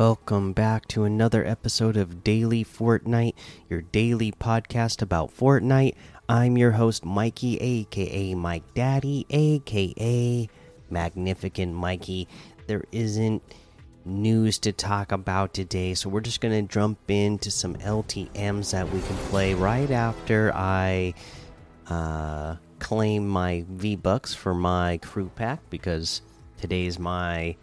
Welcome back to another episode of Daily Fortnite, your daily podcast about Fortnite. I'm your host, Mikey, aka Mike Daddy, aka Magnificent Mikey. There isn't news to talk about today, so we're just going to jump into some LTMs that we can play right after I uh, claim my V Bucks for my crew pack because today's my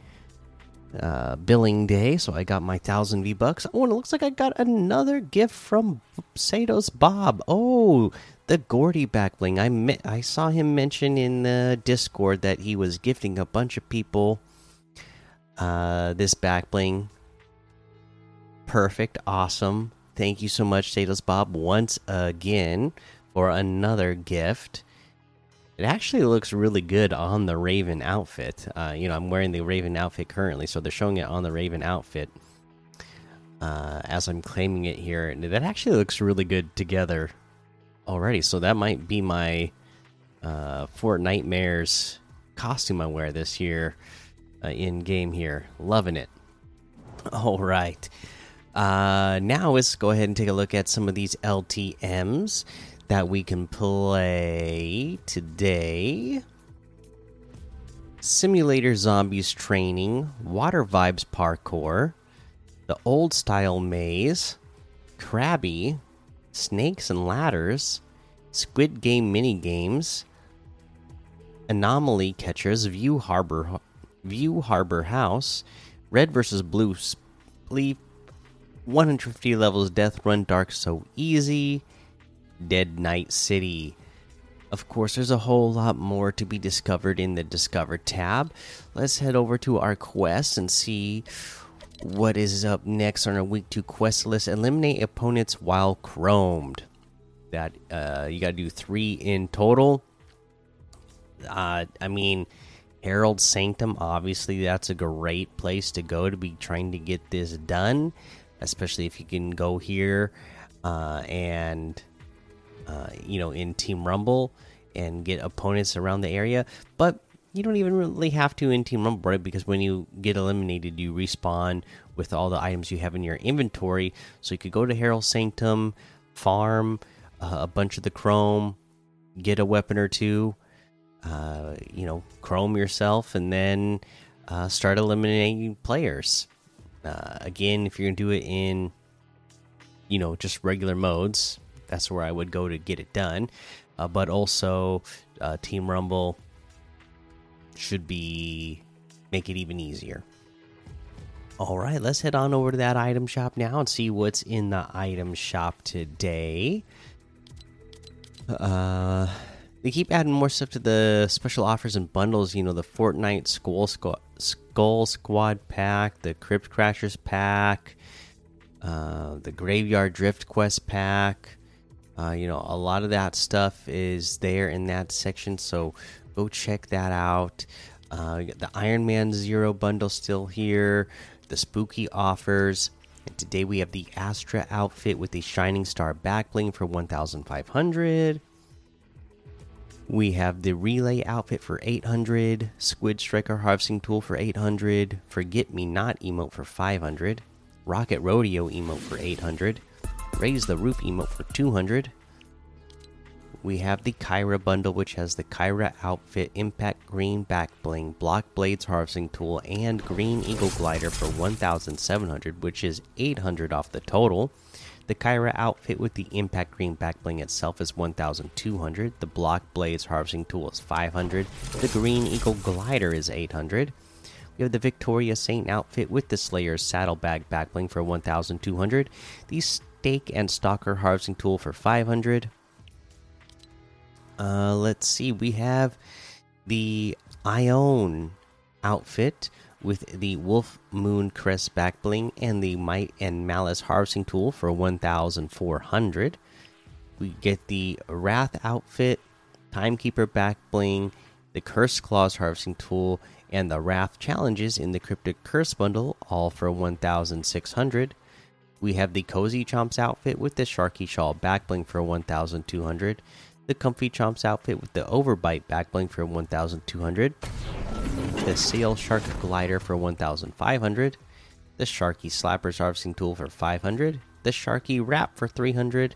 uh, billing day, so I got my thousand V bucks. Oh, and it looks like I got another gift from Satos Bob. Oh, the Gordy back bling. I I saw him mention in the Discord that he was gifting a bunch of people uh, this back bling. Perfect, awesome. Thank you so much, Satos Bob, once again for another gift. It actually looks really good on the Raven outfit. Uh, you know, I'm wearing the Raven outfit currently, so they're showing it on the Raven outfit uh, as I'm claiming it here. And that actually looks really good together already. So that might be my uh, Fortnitemares costume I wear this year uh, in game here. Loving it. All right. Uh, now let's go ahead and take a look at some of these LTMs that we can play today. Simulator Zombies Training, Water Vibes Parkour, The Old Style Maze, Krabby, Snakes and Ladders, Squid Game Mini Games, Anomaly Catchers, View Harbor, View Harbor House, Red versus Blue Spleef, 150 levels Death Run Dark So Easy, Dead Night City. Of course, there's a whole lot more to be discovered in the Discover tab. Let's head over to our quests and see what is up next on our week two quest list. Eliminate opponents while chromed. That uh, you got to do three in total. Uh, I mean, Herald Sanctum. Obviously, that's a great place to go to be trying to get this done, especially if you can go here uh, and uh, you know, in Team Rumble and get opponents around the area. But you don't even really have to in Team Rumble, right? Because when you get eliminated, you respawn with all the items you have in your inventory. So you could go to Herald Sanctum, farm uh, a bunch of the Chrome, get a weapon or two, uh, you know, Chrome yourself, and then uh, start eliminating players. Uh, again, if you're gonna do it in, you know, just regular modes, that's where I would go to get it done. Uh, but also, uh, Team Rumble should be make it even easier. All right, let's head on over to that item shop now and see what's in the item shop today. Uh, they keep adding more stuff to the special offers and bundles. You know, the Fortnite Skull Squad, Skull Squad pack, the Crypt Crashers pack, uh, the Graveyard Drift Quest pack. Uh, you know, a lot of that stuff is there in that section, so go check that out. Uh, the Iron Man Zero bundle still here, the spooky offers. And today we have the Astra outfit with the Shining Star backbling for 1,500. We have the Relay outfit for 800, Squid Striker harvesting tool for 800, Forget Me Not emote for 500, Rocket Rodeo emote for 800. Raise the Roof emote for 200. We have the Kyra bundle, which has the Kyra outfit, Impact Green Back Bling, Block Blades Harvesting Tool, and Green Eagle Glider for 1,700, which is 800 off the total. The Kyra outfit with the Impact Green Back Bling itself is 1,200. The Block Blades Harvesting Tool is 500. The Green Eagle Glider is 800. We have the Victoria Saint outfit with the Slayer's Saddlebag Backbling for 1,200. The Stake and Stalker Harvesting Tool for 500. Uh, let's see. We have the Ione outfit with the Wolf Moon Crest Backbling and the Might and Malice Harvesting Tool for 1,400. We get the Wrath outfit, Timekeeper Backbling, the Curse Claws Harvesting Tool, and the Wrath challenges in the Cryptic Curse bundle, all for 1,600. We have the Cozy Chomps outfit with the Sharky Shawl backbling for 1,200. The Comfy Chomps outfit with the Overbite backbling for 1,200. The Sail Shark glider for 1,500. the Sharky Slappers harvesting tool for 500, the Sharky Wrap for 300,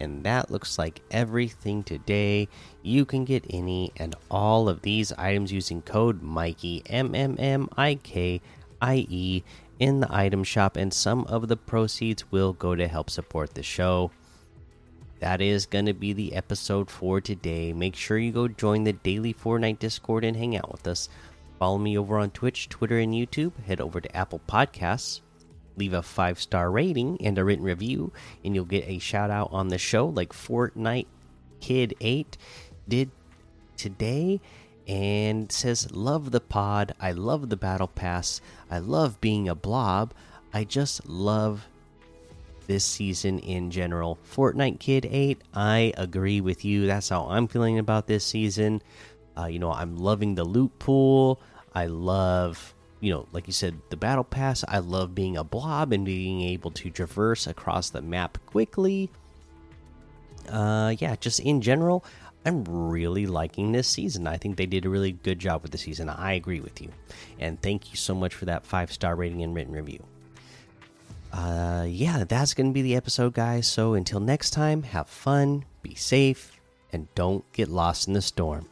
and that looks like everything today. You can get any and all of these items using code Mikey M M M I K I E in the item shop, and some of the proceeds will go to help support the show. That is going to be the episode for today. Make sure you go join the daily Fortnite Discord and hang out with us. Follow me over on Twitch, Twitter, and YouTube. Head over to Apple Podcasts leave a five star rating and a written review, and you'll get a shout out on the show, like Fortnite Kid 8 did today. And says, Love the pod. I love the battle pass. I love being a blob. I just love this season in general. Fortnite Kid 8, I agree with you. That's how I'm feeling about this season. Uh, you know, I'm loving the loot pool. I love you know, like you said, the battle pass. I love being a blob and being able to traverse across the map quickly. Uh, yeah, just in general, I'm really liking this season. I think they did a really good job with the season. I agree with you, and thank you so much for that five star rating and written review. Uh, yeah, that's gonna be the episode, guys. So until next time, have fun, be safe, and don't get lost in the storm.